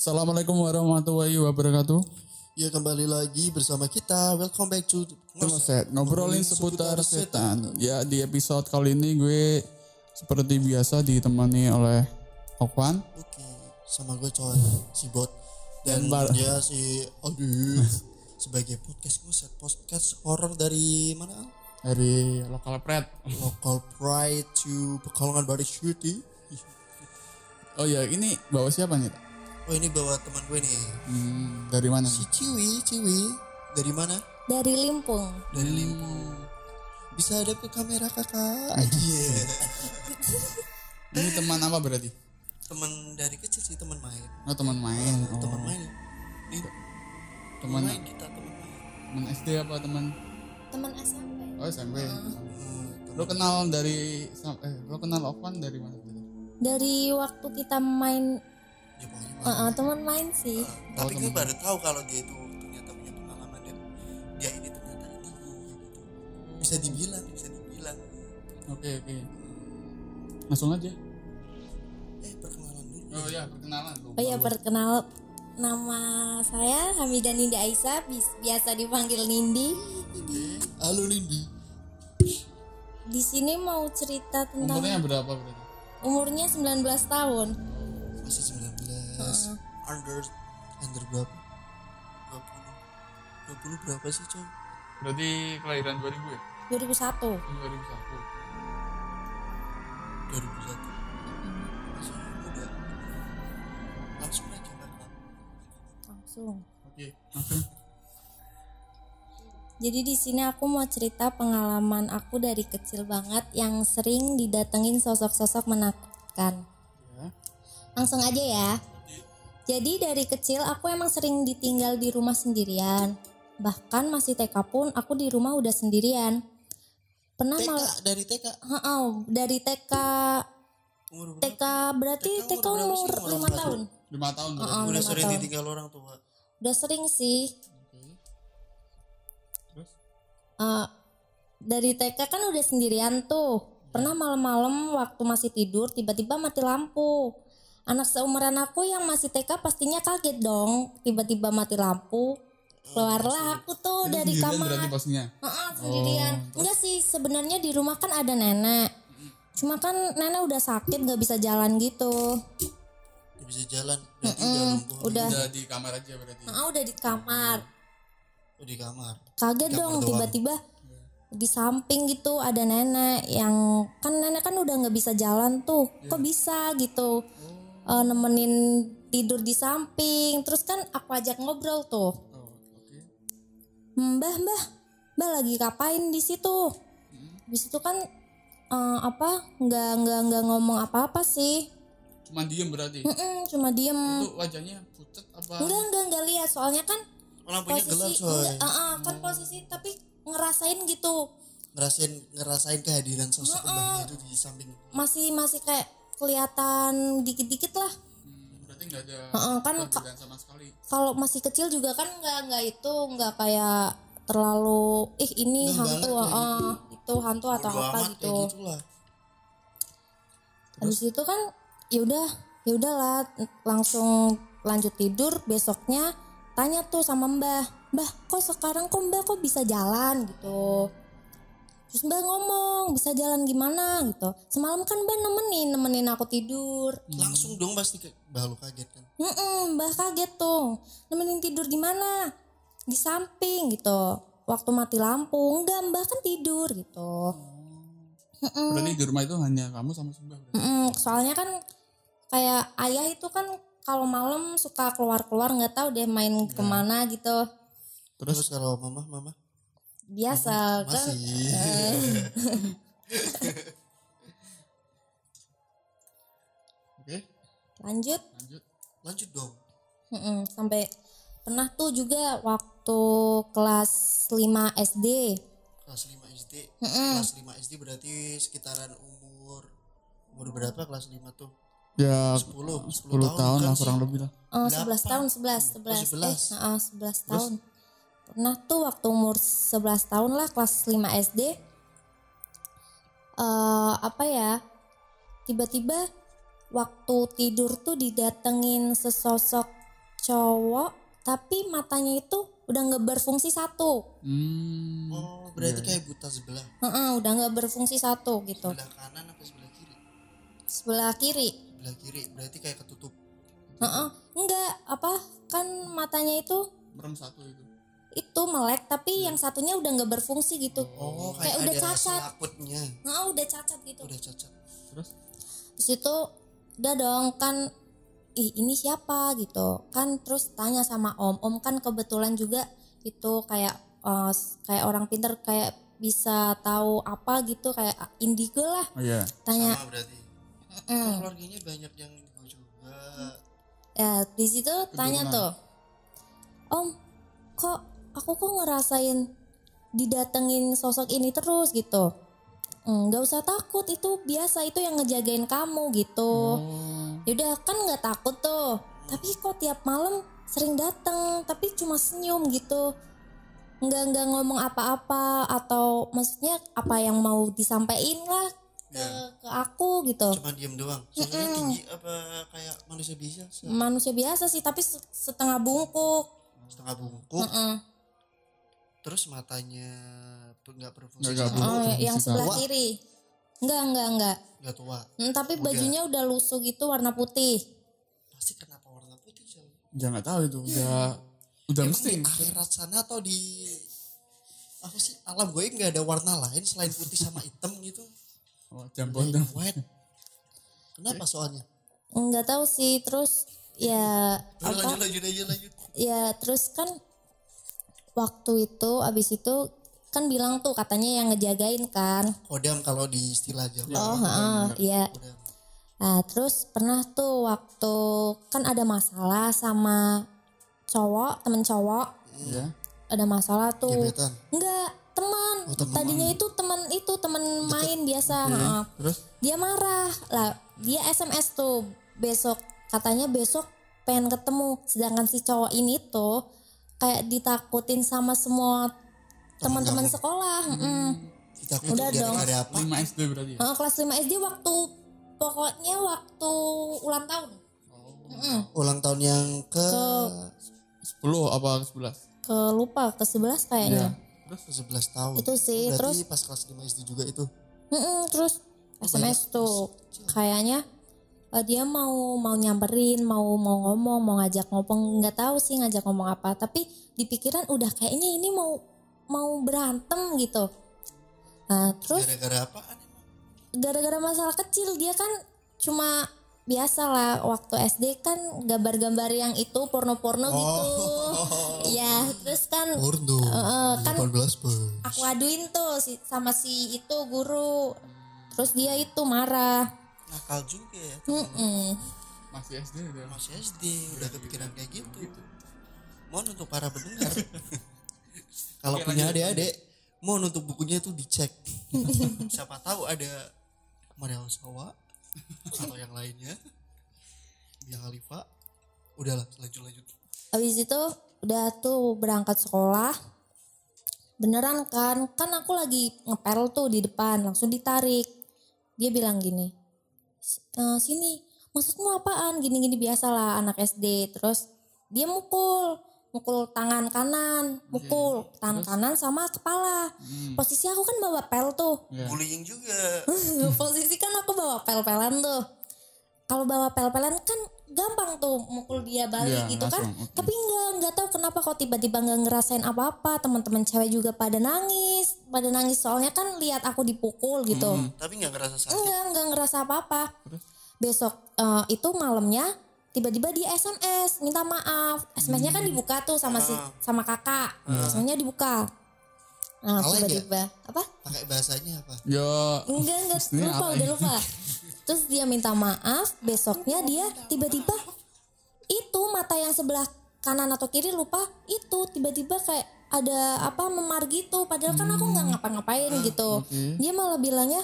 Assalamualaikum warahmatullahi wabarakatuh. Ya kembali lagi bersama kita. Welcome back to Ngoset, ngobrolin seputar setan. Ya di episode kali ini gue seperti biasa ditemani oleh Okwan. Oke, sama gue coy si bot dan Bar- dia si aduh sebagai podcast ngoset podcast horror dari mana? dari lokal pret. Local Pride to Pekalongan Bari City. Oh ya ini bawa siapa nih? Oh ini bawa teman gue nih. Hmm, dari mana? Si Ciwi, Ciwi dari mana? dari Limpung. Dari Limpung. Bisa ada ke kamera kakak? Iya. Ini teman apa berarti? teman dari kecil sih teman main. Oh teman main. Oh, Teman main. Nih, teman main kita teman main. teman SD apa teman? Teman SMP. Oh SMP. Hmm, Lo kenal dari eh lo kenal Okwan dari mana? Dari waktu kita main, ya uh, uh, teman main sih. tapi gue baru tahu kalau dia itu ternyata punya pengalaman dan dia ini ternyata ini gitu bisa dibilang bisa dibilang Oke oke. Langsung aja. eh perkenalan dulu Oh ya perkenalan tuh. Oh ya perkenal nama saya Hamidah Nindi Aisyah, biasa dipanggil Nindi. halo Lindi Di sini mau cerita tentang Umurnya berapa berarti? umurnya 19 tahun. masih 19 under under berapa 20 20 berapa sih coy Berarti kelahiran 2000 ya? 2001. 2001. 2001 masih muda langsung aja Langsung. Oke, langsung. Jadi di sini aku mau cerita pengalaman aku dari kecil banget yang sering didatengin sosok-sosok menakutkan. Ya. Langsung aja ya. Jadi dari kecil aku emang sering ditinggal di rumah sendirian. Bahkan masih TK pun aku di rumah udah sendirian. Pernah TK malah dari TK Heeh, dari TK umur berapa TK berarti TK TK umur lima tahun. 5 tahun. Heeh, udah lima sering tahun. ditinggal orang tua Udah sering sih. Terus? Eh, dari TK kan udah sendirian tuh. Pernah malam-malam waktu masih tidur tiba-tiba mati lampu. Anak seumuran aku yang masih TK pastinya kaget dong tiba-tiba mati lampu. Keluarlah aku tuh Ini dari sendirian kamar. berarti posnya. Heeh, sendirian. Enggak sih sebenarnya di rumah kan ada nenek. Cuma kan nenek udah sakit gak bisa jalan gitu. Dia bisa jalan berarti udah lumpuh Udah, Udah di kamar aja berarti. Heeh, udah di kamar. Oh, di kamar kaget Kamar dong tiba-tiba di samping gitu ada nenek yang kan nenek kan udah nggak bisa jalan tuh kok bisa gitu Eh, nemenin tidur di samping. Terus kan aku ajak ngobrol tuh. Oh, oke. mbah mbah mbah lagi ngapain di situ? Di situ kan eh, apa nggak nggak nggak ngomong apa-apa sih. Cuman diem berarti. Mm-mm, cuma diem. Itu wajahnya pucat apa? enggak enggak enggak lihat. Soalnya kan lampunya gelap posisi coy enggak, ah, ah, kan posisi tapi ngerasain gitu. Ngerasain ngerasain kehadiran sosok mbahnya itu di samping. Masih masih kayak kelihatan dikit-dikit lah. Hmm, berarti nggak ada Heeh, kan sama sekali. Kalau masih kecil juga kan nggak nggak itu nggak kayak terlalu ih ini Nggak hantu kayak ah, itu hantu atau apa amat gitu. gitu lah Habis itu kan ya udah ya udahlah langsung lanjut tidur besoknya tanya tuh sama Mbah, Mbah kok sekarang kok Mbah kok bisa jalan gitu. Terus Mbah ngomong bisa jalan gimana gitu. Semalam kan Mbah nemenin nemenin aku tidur. langsung dong pasti ke bah lu kaget kan Mm-mm, mbah kaget tuh. Nemenin tidur di mana? Di samping gitu. Waktu mati lampu, enggak mbah kan tidur gitu. Berarti di rumah itu hanya kamu sama Sembah. berarti? Mm-mm, soalnya kan kayak ayah itu kan kalau malam suka keluar-keluar nggak tahu deh main ke mana gitu. terus, kalau mama mama Biasa kan. masih Oke, Lanjut. lanjut. lanjut dong Mm-mm, sampai pernah tuh juga waktu kelas 5 SD. kelas 5 SD kelas 5 SD berarti sekitaran umur umur berapa kelas 5 tuh Ya 10 10, 10 tahun lah kan kurang sih? lebih lah. Oh, Delapan. 11 tahun, 11, 11. Oh, 11. Eh, heeh, 11 tahun. Pernah tuh waktu umur 11 tahun lah kelas 5 SD. Eh apa ya? Tiba-tiba waktu tidur tuh didatengin sesosok cowok tapi matanya itu udah nggak berfungsi satu Hmm. oh berarti kayak buta sebelah Heeh, udah nggak berfungsi satu gitu sebelah kanan apa sebelah kiri sebelah kiri sebelah kiri berarti kayak ketutup Heeh, enggak apa kan matanya itu Merem satu itu. Itu melek tapi yang satunya udah nggak berfungsi gitu. Oh kayak kayak, udah cacat. Heeh, udah cacat gitu. Udah cacat. Terus? di situ udah dong kan ih ini siapa? gitu. Kan terus tanya sama om. Om kan kebetulan juga itu kayak eh, kayak orang pinter kayak bisa tahu apa gitu kayak indigo lah. Oh iya. tanya sama berarti. "Mm." Oh, keluarganya banyak yang gue juga. Ya di situ tanya tuh om kok aku kok ngerasain didatengin sosok ini terus gitu "Mm, nggak usah takut itu biasa itu yang ngejagain kamu gitu Oh. Yaudah kan nggak takut tuh. Tapi kok tiap malam sering datang, tapi cuma senyum gitu. Nggak nggak ngomong apa-apa atau maksudnya apa yang mau disampaikan lah ke, ke aku gitu. cuma diem doang soalnya tinggi apa kayak manusia biasa Manusia biasa sih tapi se- setengah bungkuk. setengah bungkuk Heeh. Terus matanya tuh nggak berfungsi Nggak sama-. Oh, berfungsi yang sebelah tua. kiri. Enggak, enggak, enggak. nggak tua Hmm, tapi bajunya udah lusuh gitu warna putih. pasti kenapa warna putih Sel? Ya nggak tahu itu. Udah udah Emang mesti. di akhirat sana atau di apa sih alam gue nggak ada warna lain selain putih sama hitam gitu Oh, jambon dong. white kenapa soalnya Enggak tahu sih. Terus ya Udah, apa? lanjut lanjut aja lanjut Ya terus kan waktu itu abis itu kan bilang tuh katanya yang ngejagain kan. kodam kalau di istilah Jawa Oh, heeh, iya. kodam Nah, terus pernah tuh waktu kan ada masalah sama cowok, temen cowok, Ya. ada masalah tuh. gebetan Enggak, teman. Oh, teman. Tadinya itu teman itu teman main biasa. heeh. Terus? Dia marah lah, dia SMS tuh besok katanya besok pengen ketemu. Sedangkan si cowok ini tuh kayak ditakutin sama semua teman-teman sekolah. mm-mm. kita Udah dong. gara-gara apa 5 SD berarti ya? Eh, kelas 5 SD waktu pokoknya waktu ulang tahun. Mm-mm. ulang tahun yang ke 10 apa 11? Ke lupa ke 11 kayaknya. Terus? ke 11 tahun Itu sih, berarti terus pas kelas 5 SD juga itu Mm-mm, terus SMS tuh kayaknya eh, dia mau mau nyamperin, mau mau ngomong, mau ngajak ngomong, nggak tahu sih ngajak ngomong apa, tapi di pikiran udah kayaknya ini mau mau berantem gitu. Nah, terus gara-gara emang gara-gara masalah kecil dia kan cuma biasa lah waktu SD kan gambar-gambar yang itu porno-porno gitu. Ya, terus kan porno eh, kan 18 plus aku aduin tuh si, sama si itu guru. Terus dia itu marah. Nakal juga ya Mm-mm. Masih SD udah. masih SD udah kepikiran kayak gitu mohon untuk para pendengar kalau punya adik-adik mohon untuk bukunya itu dicek siapa tahu ada Maria Sawa atau yang lainnya yang Khalifa udahlah lanjut lanjut Habis itu udah tuh berangkat sekolah. Beneran kan? Kan aku lagi ngepel tuh di depan, langsung ditarik. Dia bilang gini, "S- eh, sini, maksudmu apaan? Gini-gini biasalah anak SD. Terus dia mukul, mukul tangan kanan, mukul tangan kanan sama kepala. Posisi aku kan bawa pel tuh. Ya. bullying juga Posisi kan aku bawa pel-pelan tuh. Kalau bawa pel-pelan kan gampang tuh mukul dia balik Iya, gitu kan. langsung, oke. Tapi nggak nggak tahu kenapa kok tiba-tiba nggak ngerasain apa-apa. Teman-teman cewek juga pada nangis, pada nangis soalnya kan lihat aku dipukul gitu. tapi nggak ngerasa sakit Enggak nggak ngerasa apa-apa. Besok eh, itu malamnya tiba-tiba dia SMS minta maaf. SMS-nya kan dibuka tuh sama si sama kakak. SMS-nya dibuka. Nah, nggak? tiba-tiba apa? pakai bahasanya apa Ya. Enggak, enggak, lupa, udah lupa. Terus dia minta maaf, besoknya dia tiba-tiba itu mata yang sebelah kanan atau kiri lupa itu tiba-tiba kayak ada apa memar gitu. Padahal kan aku nggak ngapa-ngapain gitu. Dia malah bilangnya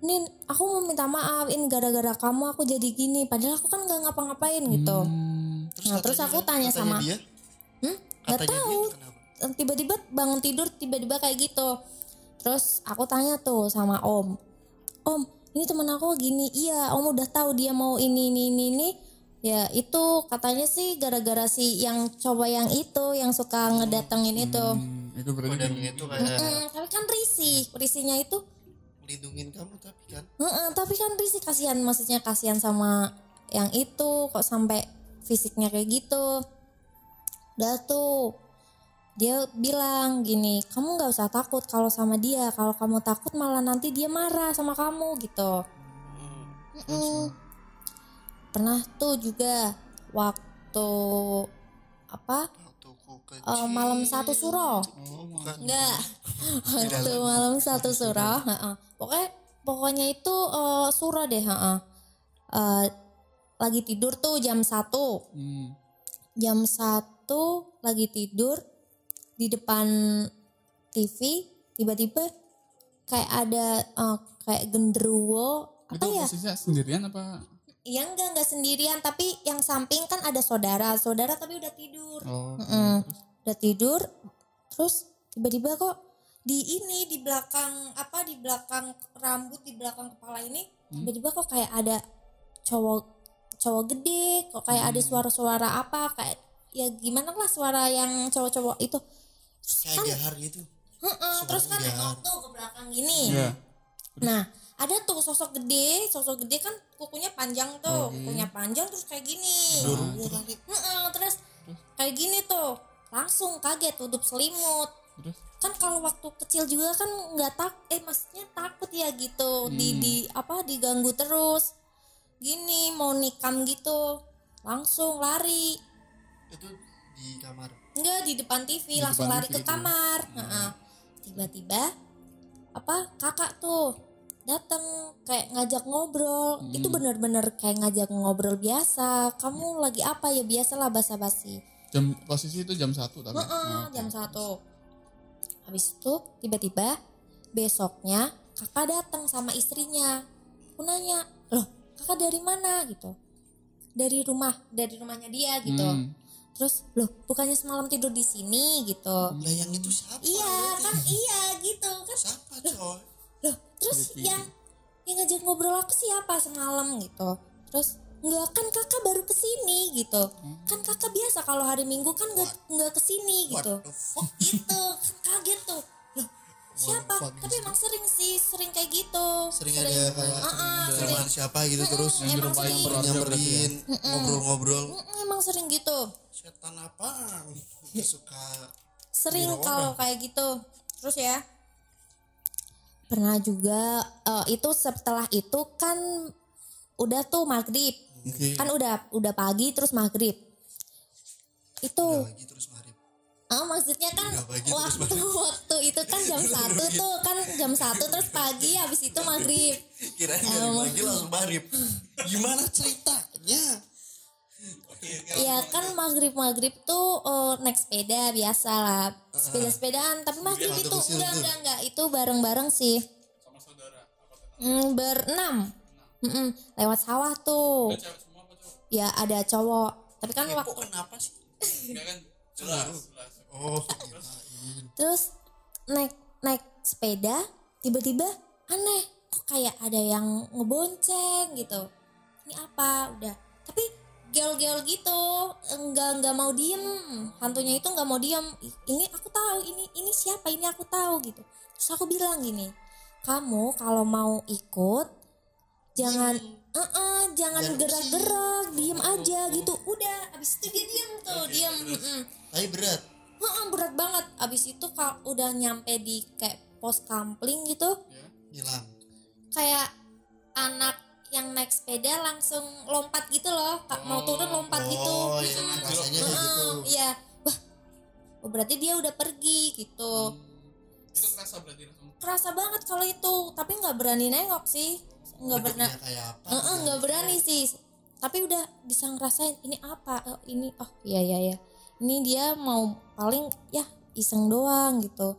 Nin aku mau minta maaf ini gara-gara kamu aku jadi gini padahal aku kan nggak ngapa-ngapain gitu. Hmm. nah terus aku tanya katanya sama dia? Hmm? Nggak tahu dia kenapa? Tiba-tiba bangun tidur tiba-tiba kayak gitu. Terus aku tanya tuh sama om om ini temen aku gini iya om udah tahu dia mau ini ini ini ini. Ya itu katanya sih gara-gara si yang cowok yang itu yang suka ngedatengin itu Hmm, itu. berarti dan itu kayak Mm, tapi kan risih risihnya itu. Melindungin kamu tapi kan? Heeh, tapi kan risih kasihan maksudnya kasihan sama yang itu kok sampai fisiknya kayak gitu. Udah tuh dia bilang gini kamu nggak usah takut kalau sama dia kalau kamu takut malah nanti dia marah sama kamu gitu Mm-mm. pernah tuh juga waktu apa eh, malam satu suro Oh, Enggak. Waktu malam satu heeh. Pokoknya pokoknya itu eh, surah deh, heeh. Eh, lagi tidur tuh jam satu, Hmm. jam satu lagi tidur di depan TV tiba-tiba kayak ada eh, kayak genderuwo apa itu ya? posisinya sendirian apa? Ya enggak enggak sendirian. Tapi yang samping kan ada saudara, saudara tapi udah tidur. oh Mm-mm. terus? Udah tidur terus tiba-tiba kok di ini di belakang apa di belakang rambut di belakang kepala ini tiba-tiba kok kayak ada cowok cowok gede kok kayak ada suara-suara apa kayak ya gimana lah suara yang cowok-cowok itu terus kayak kan gahar gitu heeh, terus kan nengok tuh ke belakang gini. Iya. nah ada tuh sosok gede sosok gede kan kukunya panjang tuh kukunya panjang terus kayak gini. Kali Heeh, terus kayak gini tuh langsung kaget tutup selimut. Terus? Kan kalau waktu kecil juga kan nggak tak eh maksudnya takut ya gitu di di apa diganggu terus. Gini mau nikam gitu langsung lari. Itu di kamar enggak di depan TV Di langsung depan lari TV ke gitu. kamar Heeh. tiba-tiba apa kakak tuh datang kayak ngajak ngobrol itu bener-bener kayak ngajak ngobrol biasa kamu lagi apa ya biasalah basa-basi jam posisi itu jam satu tapi oke. jam satu. Habis itu tiba-tiba besoknya kakak datang sama istrinya. Aku nanya, loh kakak dari mana gitu? Dari rumah, dari rumahnya dia gitu. Hmm. Terus, loh bukannya semalam tidur di sini? Gitu? lah yang itu siapa? Iya kan iya gitu kan. siapa coy? Loh terus yang yang ngajak ngobrol aku siapa semalam gitu. Terus Enggak kan kakak baru ke sini gitu. Kan kakak biasa kalau hari minggu kan nggak nggak ke sini what gitu. The fuck? Itu kaget tuh siapa? Fuck tapi emang sering sih sering kayak gitu. Sering ada kayak Heeh, teman siapa gitu terus Yang emang sering. ya? nyamperin ngobrol-ngobrol. Emang sering gitu. Setan apaan suka sering kalau kayak gitu. Terus ya? Pernah juga eh, itu setelah itu kan udah tuh maghrib. Oke. kan udah udah pagi terus maghrib. Itu lagi terus marip Oh maksudnya kan pagi waktu waktu itu kan jam satu tuh kan jam satu terus pagi habis itu maghrib. Kirain dari pagi langsung marip gimana ceritanya? Ya kan maghrib maghrib tuh eh, naik sepeda biasa lah. Sepeda sepedaan tapi maghrib Waktu itu enggak enggak enggak itu. bareng bareng sih. Hmm, berenam. Mm-mm, lewat sawah tuh. Ya ada cowok. Tapi kan kok waktu kenapa sih? Enggak kan jelas oh terus naik naik sepeda tiba-tiba aneh kok kayak ada yang ngebonceng gitu. Ini apa? Udah. Tapi gel-gel gitu enggak enggak mau diem. Hantunya itu enggak mau diem. "Ih, ini aku tahu ini ini siapa? Ini aku tahu gitu. Terus aku bilang gini kamu kalau mau ikut jangan eh-eh, jangan Jangan gerak-gerak diem aja gitu. Udah abis itu dia diem tuh diem tapi berat Heeh, berat banget. Abis itu kalau udah nyampe di kayak pos kampling gitu, hilang kayak anak yang naik sepeda langsung lompat gitu loh. Kak, Mau turun lompat gitu. oh iya rasanya kayak gitu Iya. Wah, oh, berarti dia udah pergi gitu. itu kerasa berarti langsung Kerasa banget kalau itu, tapi nggak berani nengok sih. Nggak berani. Nggak berani sih. Tapi udah bisa ngerasain ini apa? Oh, ini oh iya iya ya. Ini dia mau paling ya iseng doang gitu.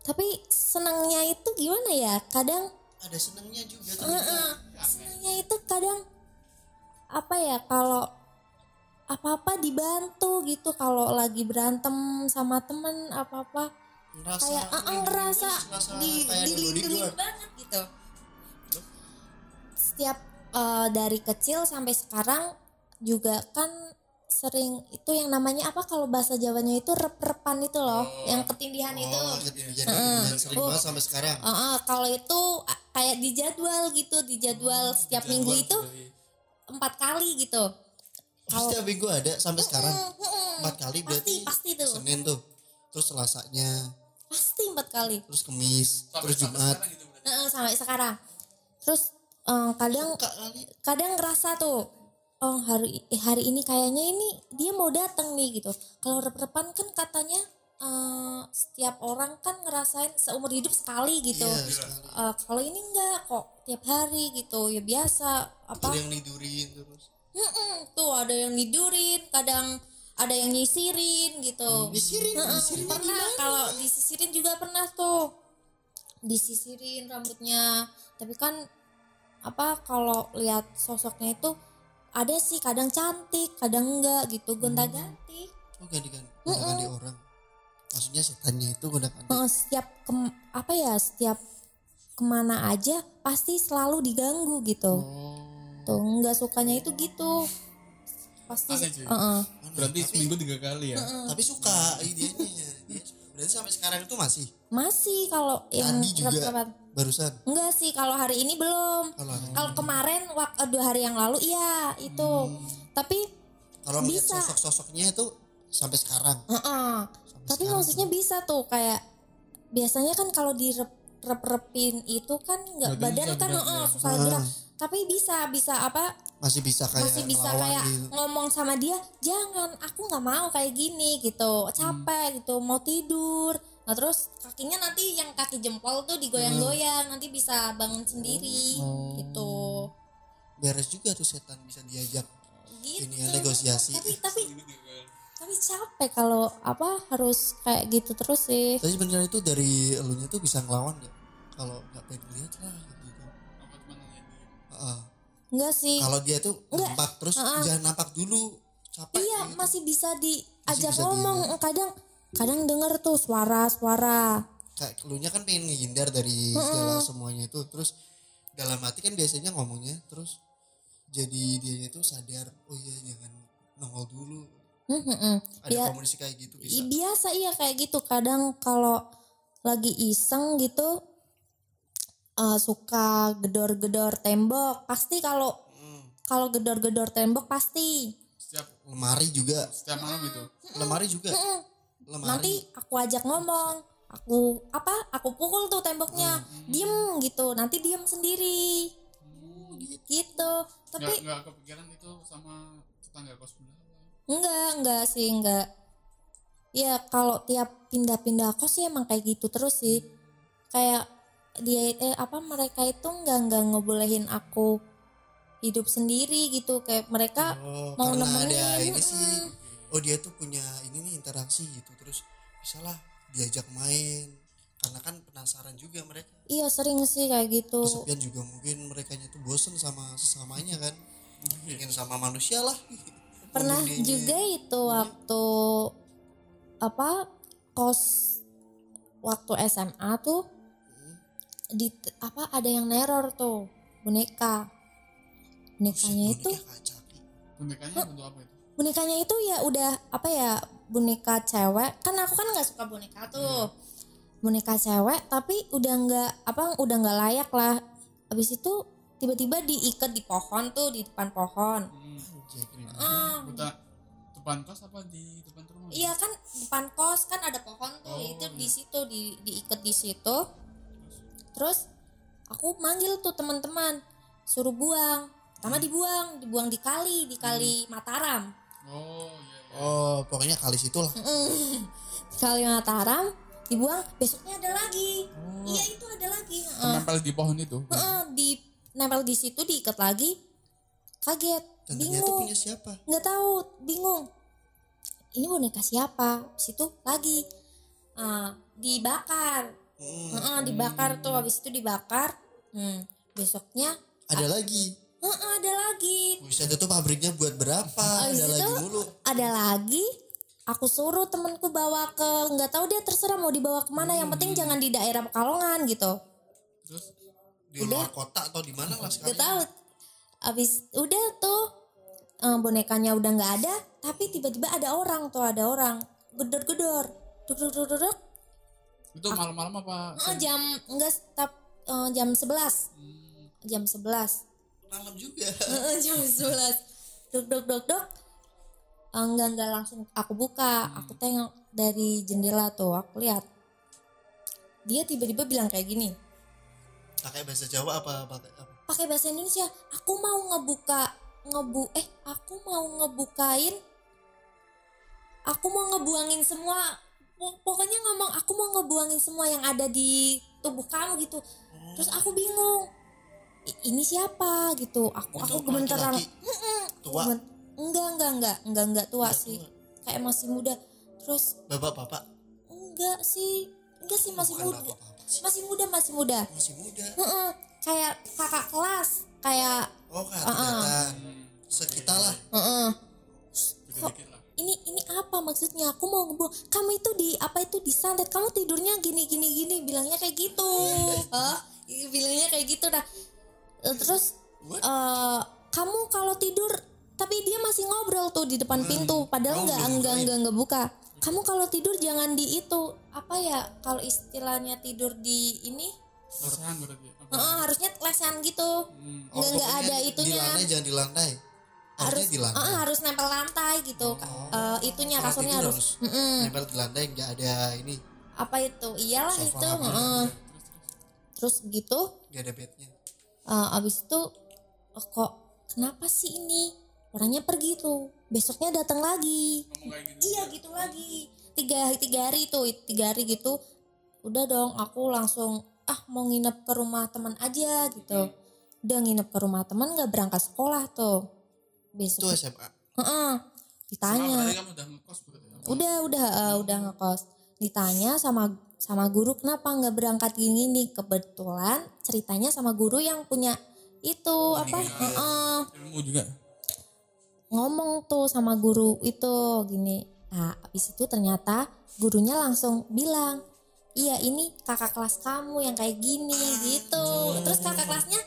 Tapi senangnya itu gimana ya? Kadang ada senengnya juga ternyata. Heeh, senangnya itu kadang apa ya kalau apa-apa dibantu gitu. Kalau lagi berantem sama temen apa-apa. Ngerasa kayak ah ini ngerasa di dilindungi banget gitu. Setiap eh, dari kecil sampai sekarang juga kan sering itu yang namanya apa kalau bahasa Jawanya itu rep-repan itu loh yang ketindihan itu. Oh, ketinggian ketinggian sering banget sampai sekarang. Heeh, kalau itu kayak di jadwal gitu di jadwal setiap minggu itu empat kali gitu. Oh, Setiap minggu ada sampai sekarang. Empat kali berarti? pasti pasti tuh. Senin tuh. Terus Selasanya, pasti empat kali. Terus Kemis, terus Jumat. Heeh, sampai sekarang. Terus eh, kadang kadang ngerasa tuh oh hari eh, hari ini kayaknya ini dia mau datang nih gitu. Kalau rep-repan kan katanya eh, setiap orang kan ngerasain seumur hidup sekali gitu. Iya, sekali. Eh, kalau ini enggak kok tiap hari gitu. Ya biasa apa Ada yang nidurin terus. Mm-mm, tuh ada yang nidurin kadang ada yang nyisirin gitu. Nyisirin, nyisirin pernah kalau disisirin juga pernah tuh. Disisirin rambutnya. Tapi kan apa kalau lihat sosoknya itu ada sih kadang cantik kadang enggak gitu gonta ganti Oh ganti-ganti, ganti orang. Maksudnya setannya itu gonta-ganti. Heeh, setiap kem- apa ya setiap ke mana aja pasti selalu diganggu gitu Oh. tuh nggak sukanya itu gitu pasti Aneh, cuy. Heeh. Berarti seminggu tiga kali ya. Tapi suka. Dia suka. Berarti sampai sekarang itu masih. masih kalau yang Tadi juga barusan. enggak sih kalau hari ini belum Kalau kemarin waktu dua hari yang lalu iya itu tapi kalau bisa. sosok-sosoknya itu sampai sekarang. Heeh. Sampai tapi sekarang maksudnya bisa tuh kayak biasanya kan kalau di rep repin itu kan nggak Badan kan ya. susah gerak tapi bisa bisa apa masih bisa kayak masih bisa kayak gitu. ngomong sama dia jangan aku nggak mau kayak gini gitu capek gitu mau tidur nah terus kakinya nanti yang kaki jempol tuh digoyang-goyang nanti bisa bangun sendiri gitu beres juga tuh setan bisa diajak gitu ini ya negosiasi. tapi tapi tapi capek kalau apa harus kayak gitu terus sih Tapi sebenarnya itu dari elunya tuh bisa ngelawan gak? Kalau nggak pengen lihat lah gitu. Heeh. Enggak sih. Kalau dia tuh nampak terus Heeh. jangan nampak dulu capek iya gitu. masih bisa diajak bisa ngomong. kadang kadang denger tuh suara-suara kayak elunya kan pengen ngehindar dari segala semuanya itu. Terus dalam hati kan biasanya ngomongnya terus jadi dianya tuh sadar oh iya jangan nongol dulu. Hmm. ada Ya, komunikasi kayak gitu bisa. I- biasa iya kayak gitu. Kadang kalau lagi iseng gitu eh, suka gedor-gedor tembok. Pasti kalau Hmm. kalau gedor-gedor tembok pasti. Setiap lemari juga. Setiap malam itu. lemari juga? Lemari. Nanti aku ajak ngomong aku apa aku pukul tuh temboknya. Diem gitu nanti diem sendiri. Gitu. Tapi Nggak nggak kepikiran itu sama tetangga kos sebelah. enggak enggak sih enggak ya kalau tiap pindah-pindah kos sih emang kayak gitu terus sih. Kayak dia eh apa mereka itu enggak enggak ngebolehin aku hidup sendiri gitu. Kayak mereka oh, mau nemenin ada ini sih. Oh dia tuh punya ini nih interaksi gitu. Terus bisa lah diajak main. Karena kan penasaran juga mereka. Iya sering sih kayak gitu. Kesepian juga mungkin mereka tuh bosen sama sesamanya kan. Ingin sama manusia lah. Pernah juga itu waktu apa kos waktu SMA tuh di apa ada yang neror tuh boneka bonekanya itu Boneka kacaki. Bonekanya apa itu? bonekanya itu ya udah apa ya boneka cewek kan aku kan nggak suka boneka tuh boneka cewek tapi udah nggak apa udah nggak layak lah habis itu tiba-tiba diikat di pohon tuh di depan pohon Hmm. Ah, Buta depan kos apa di depan rumah? Iya kan depan kos kan ada pohon tuh Oh, itu di iya. situ di diikat di situ. Terus aku manggil tuh teman-teman suruh buang. Pertama dibuang, dibuang di kali, di kali Mataram. Oh iya. iya. oh pokoknya kali situ lah Di kali Mataram dibuang, besoknya ada lagi. Oh. Iya itu ada lagi. Heeh. Menempel di pohon itu. Heeh, di nempel di situ diikat lagi. Kaget, dan bingung. punya siapa nggak tahu bingung ini boneka siapa situ lagi Ah, dibakar Hmm, Heeh, dibakar tuh habis itu dibakar. Hmm, besoknya ada lagi? Heeh, ada lagi. Buset itu pabriknya buat berapa? Habis ada itu lagi mulu ada lagi aku suruh temenku bawa ke nggak tahu dia terserah mau dibawa ke mana yang penting jangan di daerah Pekalongan gitu. Terus di luar kota atau di mana lah nggak sekarang? tahu. Habis udah tuh eh, bonekanya udah nggak ada tapi tiba-tiba ada orang tuh ada orang. Gedor-gedor. Duk Itu malam-malam apa? Eh, jam enggak stop eh, jam 11 jam 11 Malam juga. Jam 11 duk duk duk duk Eh, enggak enggak langsung aku buka. Aku tengok dari jendela tuh aku lihat. Dia tiba-tiba bilang kayak gini. Pakai bahasa Jawa apa pakai apa? pakai bahasa Indonesia. Aku mau ngebuka ngebu eh aku mau ngebukain aku mau ngebuangin semua pokoknya ngomong aku mau ngebuangin semua yang ada di tubuh kamu gitu. Terus aku bingung "I- ini siapa? Gitu. Aku aku Untuk gemeteran tua. Enggak enggak enggak enggak enggak tua Enggak sih. tua. kayak masih muda. Terus Bapak-bapak? Enggak sih. Enggak sih masih Bukan muda. masih muda masih muda. Masih muda. Kayak kakak kelas. Kayak Oh, kan kelihatan. Sekitar lah. Kok lah. Ini ini apa maksudnya? Aku mau ngebuang. Kamu itu di apa itu disantet? Kamu tidurnya gini gini gini bilangnya kayak gitu. Hah? bilangnya kayak gitu dah. Eh, Terus What? eh kamu kalau tidur tapi dia masih ngobrol tuh di depan pintu padahal Oh, enggak belum enggak bukain. enggak enggak buka. Kamu kalau tidur jangan di itu apa ya kalau istilahnya tidur di ini Lesehan berarti. Heeh, harusnya lesehan gitu. Hmm. Oh, Enggak enggak pokoknya ada Di itunya. lantai jangan di lantai. Harus Harusnya di lantai. eh, harus nempel lantai gitu Eh, itunya Kalau kasurnya tidur harus, Mm-mm. nempel di lantai nggak ada ini apa itu iyalah Sofa itu apa. heeh. terus gitu nggak ada bednya. eh, abis itu eh, kok kenapa sih ini orangnya pergi tuh besoknya datang lagi gitu. iya gitu lagi tiga tiga hari tuh tiga hari gitu udah dong aku langsung ah mau nginep ke rumah teman aja gitu udah nginep ke rumah teman nggak berangkat sekolah tuh Itu besok SMA. Heeh. Sama ditanya udah ngekos ya? udah udah eh, udah ngekos ditanya sama sama guru kenapa nggak berangkat gini nih kebetulan ceritanya sama guru yang punya itu apa Heeh. Ilmu juga. ngomong tuh sama guru itu gini nah habis itu ternyata gurunya langsung bilang iya ini kakak kelas kamu yang kayak gini gitu terus kakak kelasnya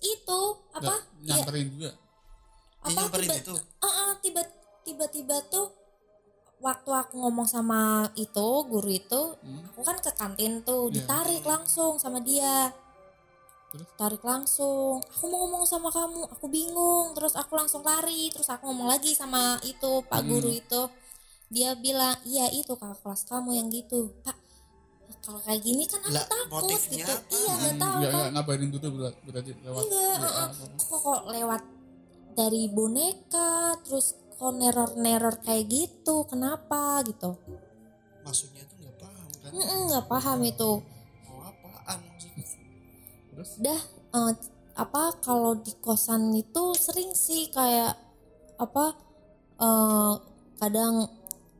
itu apa Nggak ya nyamperin juga. Apa nyamperin tiba itu. Ah, ah, tiba tiba-tiba tuh waktu aku ngomong sama itu guru itu aku kan ke kantin tuh Iya. ditarik langsung sama dia Terus? tarik langsung aku mau ngomong sama kamu aku bingung terus aku langsung lari terus aku ngomong lagi sama itu pak guru itu dia bilang iya itu kakak kelas kamu yang gitu pak kalau kayak gini kan aku Lah, takut gitu apa? iya nggak tahu Enggak, kan enggak ngabarin dulu berat- berarti lewat. enggak WA apa. kok kok lewat dari boneka terus kok neror-neror kayak gitu kenapa gitu Maksudnya tuh nggak paham kan. Nggak paham itu Mau apaan maksudnya? Terus dah eh, apa kalau di kosan itu sering sih kayak apa eh, kadang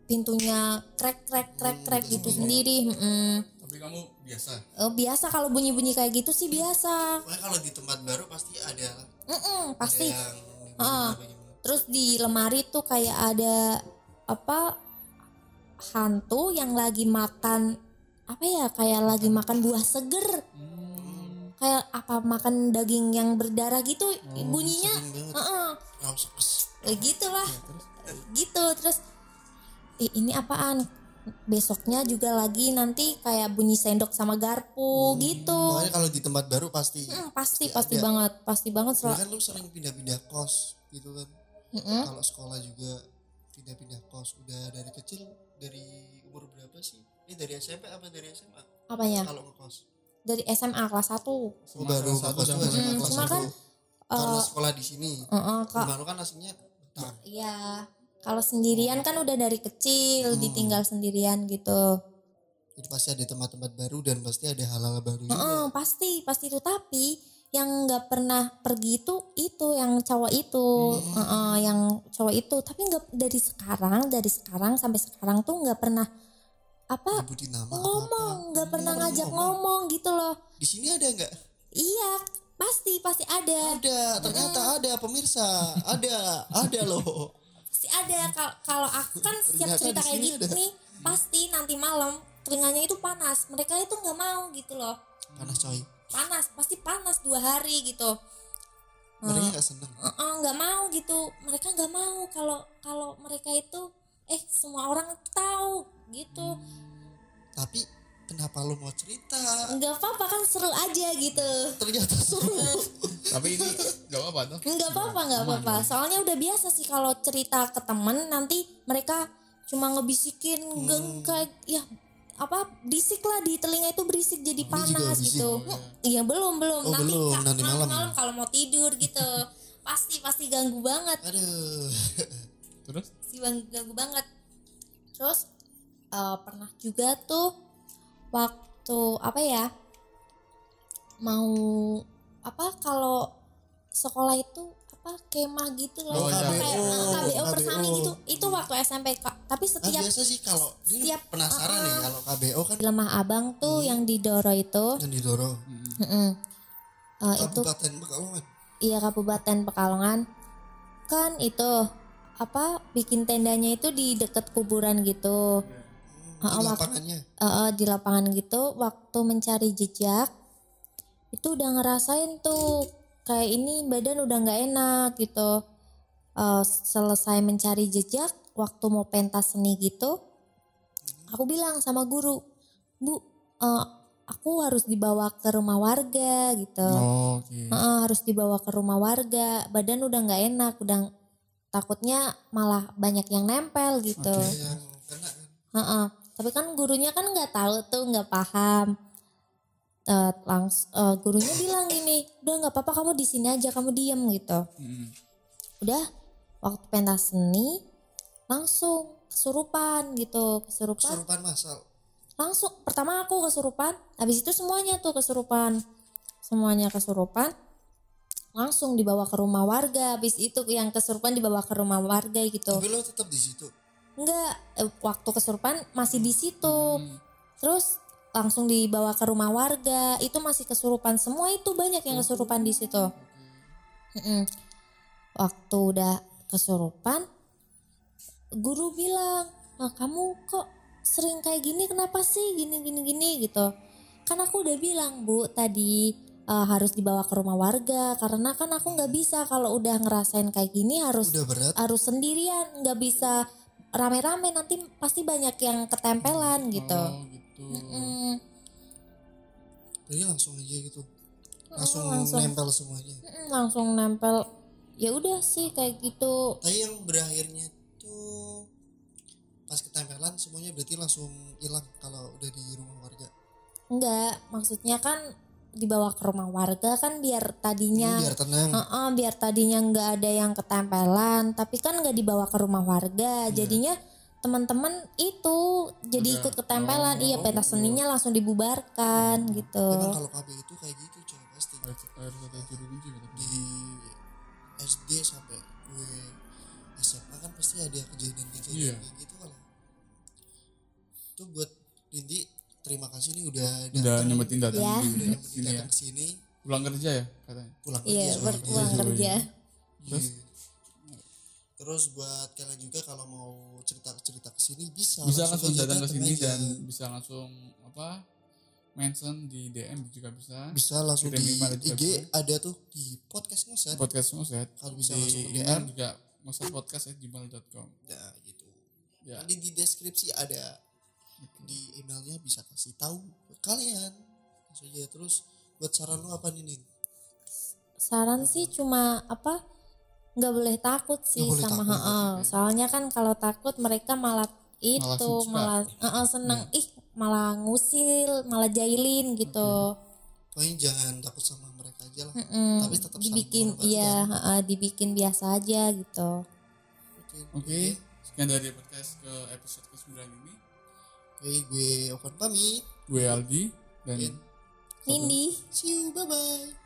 pintunya krek krek krek krek gitu sendiri mm-mm. tapi kamu biasa. Eh, biasa kalau bunyi bunyi kayak gitu sih biasa Pokoknya kalau di tempat baru pasti ada Mm-mm, ada pasti yang Ah. bagaimana. Terus di lemari tuh kayak ada apa hantu yang lagi makan apa ya kayak lagi makan buah seger Hmm. kayak apa makan daging yang berdarah gitu bunyinya Sering banget. Heeh, Oh, sekes. kayak gitulah Terus gitu terus "Ih, ini apaan besoknya juga lagi nanti kayak bunyi sendok sama garpu gitu Makanya kalau di tempat baru pasti. Mm, pasti pasti pasti ada. banget pasti banget Ya sel- kan lu sering pindah-pindah kos gitu kan. Mm-mm. Kalau sekolah juga pindah-pindah kos. Udah dari kecil dari umur berapa sih? Ini dari SMP apa dari SMA? apanya Kalau ngekos. dari SMA kelas 1 Oh, baru kelas satu ngekos dan tuh SMA Hmm, kelas cuma kan, 1. Karena sekolah di sini. Heeh, Kak. Rumah lu kan aslinya. Iya, kalau sendirian kan udah dari kecil ditinggal sendirian gitu. Jadi pasti ada tempat-tempat baru dan pasti ada hal-hal baru juga. Pasti pasti itu tapi yang nggak pernah pergi itu itu yang cowok itu, Heeh, yang cowok itu. Tapi nggak dari sekarang dari sekarang sampai sekarang tuh nggak pernah apa nama ngomong, nggak pernah ngajak ngomong gitu loh. Di sini ada nggak? Iya, pasti pasti ada. Ada, ternyata ada pemirsa. Ada, ada loh. Pasti ada. Kal- kalau aku kan setiap cerita kayak gitu ada. nih pasti nanti malam telinganya itu panas. Mereka itu nggak mau gitu loh. Panas coy. panas pasti panas dua hari gitu. Mereka nggak seneng. Eh, eh, nggak mau gitu. Mereka nggak mau kalau kalau mereka itu eh semua orang tahu gitu. Tapi kenapa lu mau cerita? Nggak apa-apa kan seru aja gitu. Ternyata seru. Tapi ini gak apa-apa tuh. nggak apa-apa nggak apa-apa. soalnya udah biasa sih kalau cerita ke temen nanti mereka cuma ngebisikin geng kayak ya apa berisik lah di telinga itu berisik jadi panas gitu. Iya belum belum. Oh, nanti belum, nanti malam. malam. kalau mau tidur gitu. Pasti pasti ganggu banget. Aduh. Terus? si bang ganggu banget. Terus eh, pernah juga tuh waktu apa ya mau apa kalau sekolah itu apa kemah gitu loh Oh, iya. kayak KBO, eh, KBO persami gitu. Itu waktu SMP Kak. tapi Nah, setiap biasa sih kalau setiap- penasaran nih kalau KBO kan di lemah abang tuh yang di Doro itu. Yang didorong mm-mm. Eh, itu Kabupaten Pekalongan. Iya Kabupaten Pekalongan. Kan itu apa bikin tendanya itu di deket kuburan gitu. di Ah, wak- lapangannya? eh, eh, di lapangan gitu waktu mencari jejak itu udah ngerasain tuh kayak ini badan udah nggak enak gitu. Eh, selesai mencari jejak waktu mau pentas seni gitu aku bilang sama guru bu eh, aku harus dibawa ke rumah warga gitu. Oh, Oke. Heeh, harus dibawa ke rumah warga badan udah nggak enak udah takutnya malah banyak yang nempel gitu. Yang kena kan? Heeh. Tapi kan gurunya kan nggak tahu tuh, nggak paham. Eh langs eh, gurunya bilang gini, udah nggak apa-apa kamu di sini aja, kamu diem gitu. Mm. Udah waktu pentas seni langsung kesurupan gitu, kesurupan. kesurupan masal Langsung pertama aku kesurupan, habis itu semuanya tuh kesurupan, semuanya kesurupan. Langsung dibawa ke rumah warga, habis itu yang kesurupan dibawa ke rumah warga gitu. tapi lo tetap di situ Enggak, eh, waktu kesurupan masih di situ. Terus langsung dibawa ke rumah warga, itu masih kesurupan. Semua itu banyak yang kesurupan di situ. Mm-mm. Waktu udah kesurupan, guru bilang, "Ah, kamu kok sering kayak gini? Kenapa sih gini gini gini gitu?" Kan aku udah bilang, "Bu, tadi eh, harus dibawa ke rumah warga karena kan aku nggak bisa kalau udah ngerasain kayak gini harus udah berat harus sendirian nggak bisa rame-rame nanti pasti banyak yang ketempelan gitu Oh gitu. Mm, jadi langsung aja gitu. Langsung, langsung. nempel semuanya. Mm, langsung nempel. Ya udah sih kayak gitu. Tapi yang berakhirnya tuh pas ketempelan semuanya berarti langsung hilang kalau udah di rumah warga? Enggak maksudnya kan dibawa ke rumah warga kan biar tadinya biar tenang. Heeh, biar tadinya nggak ada yang ketempelan tapi kan nggak dibawa ke rumah warga. Jadinya teman-teman itu jadi Udah. ikut ketempelan. Iya pentas seninya langsung dibubarkan gitu. Emang kalau KB itu kayak gitu coy pasti Harus harus ada juru kunci gitu. di SD sampai gue SMA kan pasti ada kejadian-kejadian Iya. kayak gitu kan. Itu buat Dindi terima kasih nih udah Udah datang nyempetin datang Ya. di udah nyempetin sini ya. datang ke sini Pulang kerja ya katanya. pulang iya kerja buat soalnya. pulang Iya, kerja Terus? Iya. Terus buat kalian juga kalau mau cerita-cerita ke sini bisa Bisa langsung aja datang ke sini aja. dan bisa langsung apa? Mention di DM juga bisa. bisa langsung di juga IG bisa. ada tuh di podcast ngoset Podcast Muset. kalau bisa Di langsung email DM juga musetpodcast@gmail.com. nah gitu Ya. nanti di deskripsi ada di emailnya bisa kasih tahu buat kalian. Langsung aja terus buat saran lu apa nih Nin? saran sih cuma apa nggak boleh takut sih boleh sama takut, heeh. soalnya kan kalau takut mereka malah itu suka. malah heeh, seneng ih malah ngusil malah jailin gitu. Pokoknya jangan takut sama mereka aja lah. Mm, tapi tetap dibikin iya heeh, dibikin biasa aja gitu. Oke Oke, sekian dari podcast ke episode ke-9 ini. Oke gue Ovan pamit. Gue Aldi dan Dan Nindi see you bye bye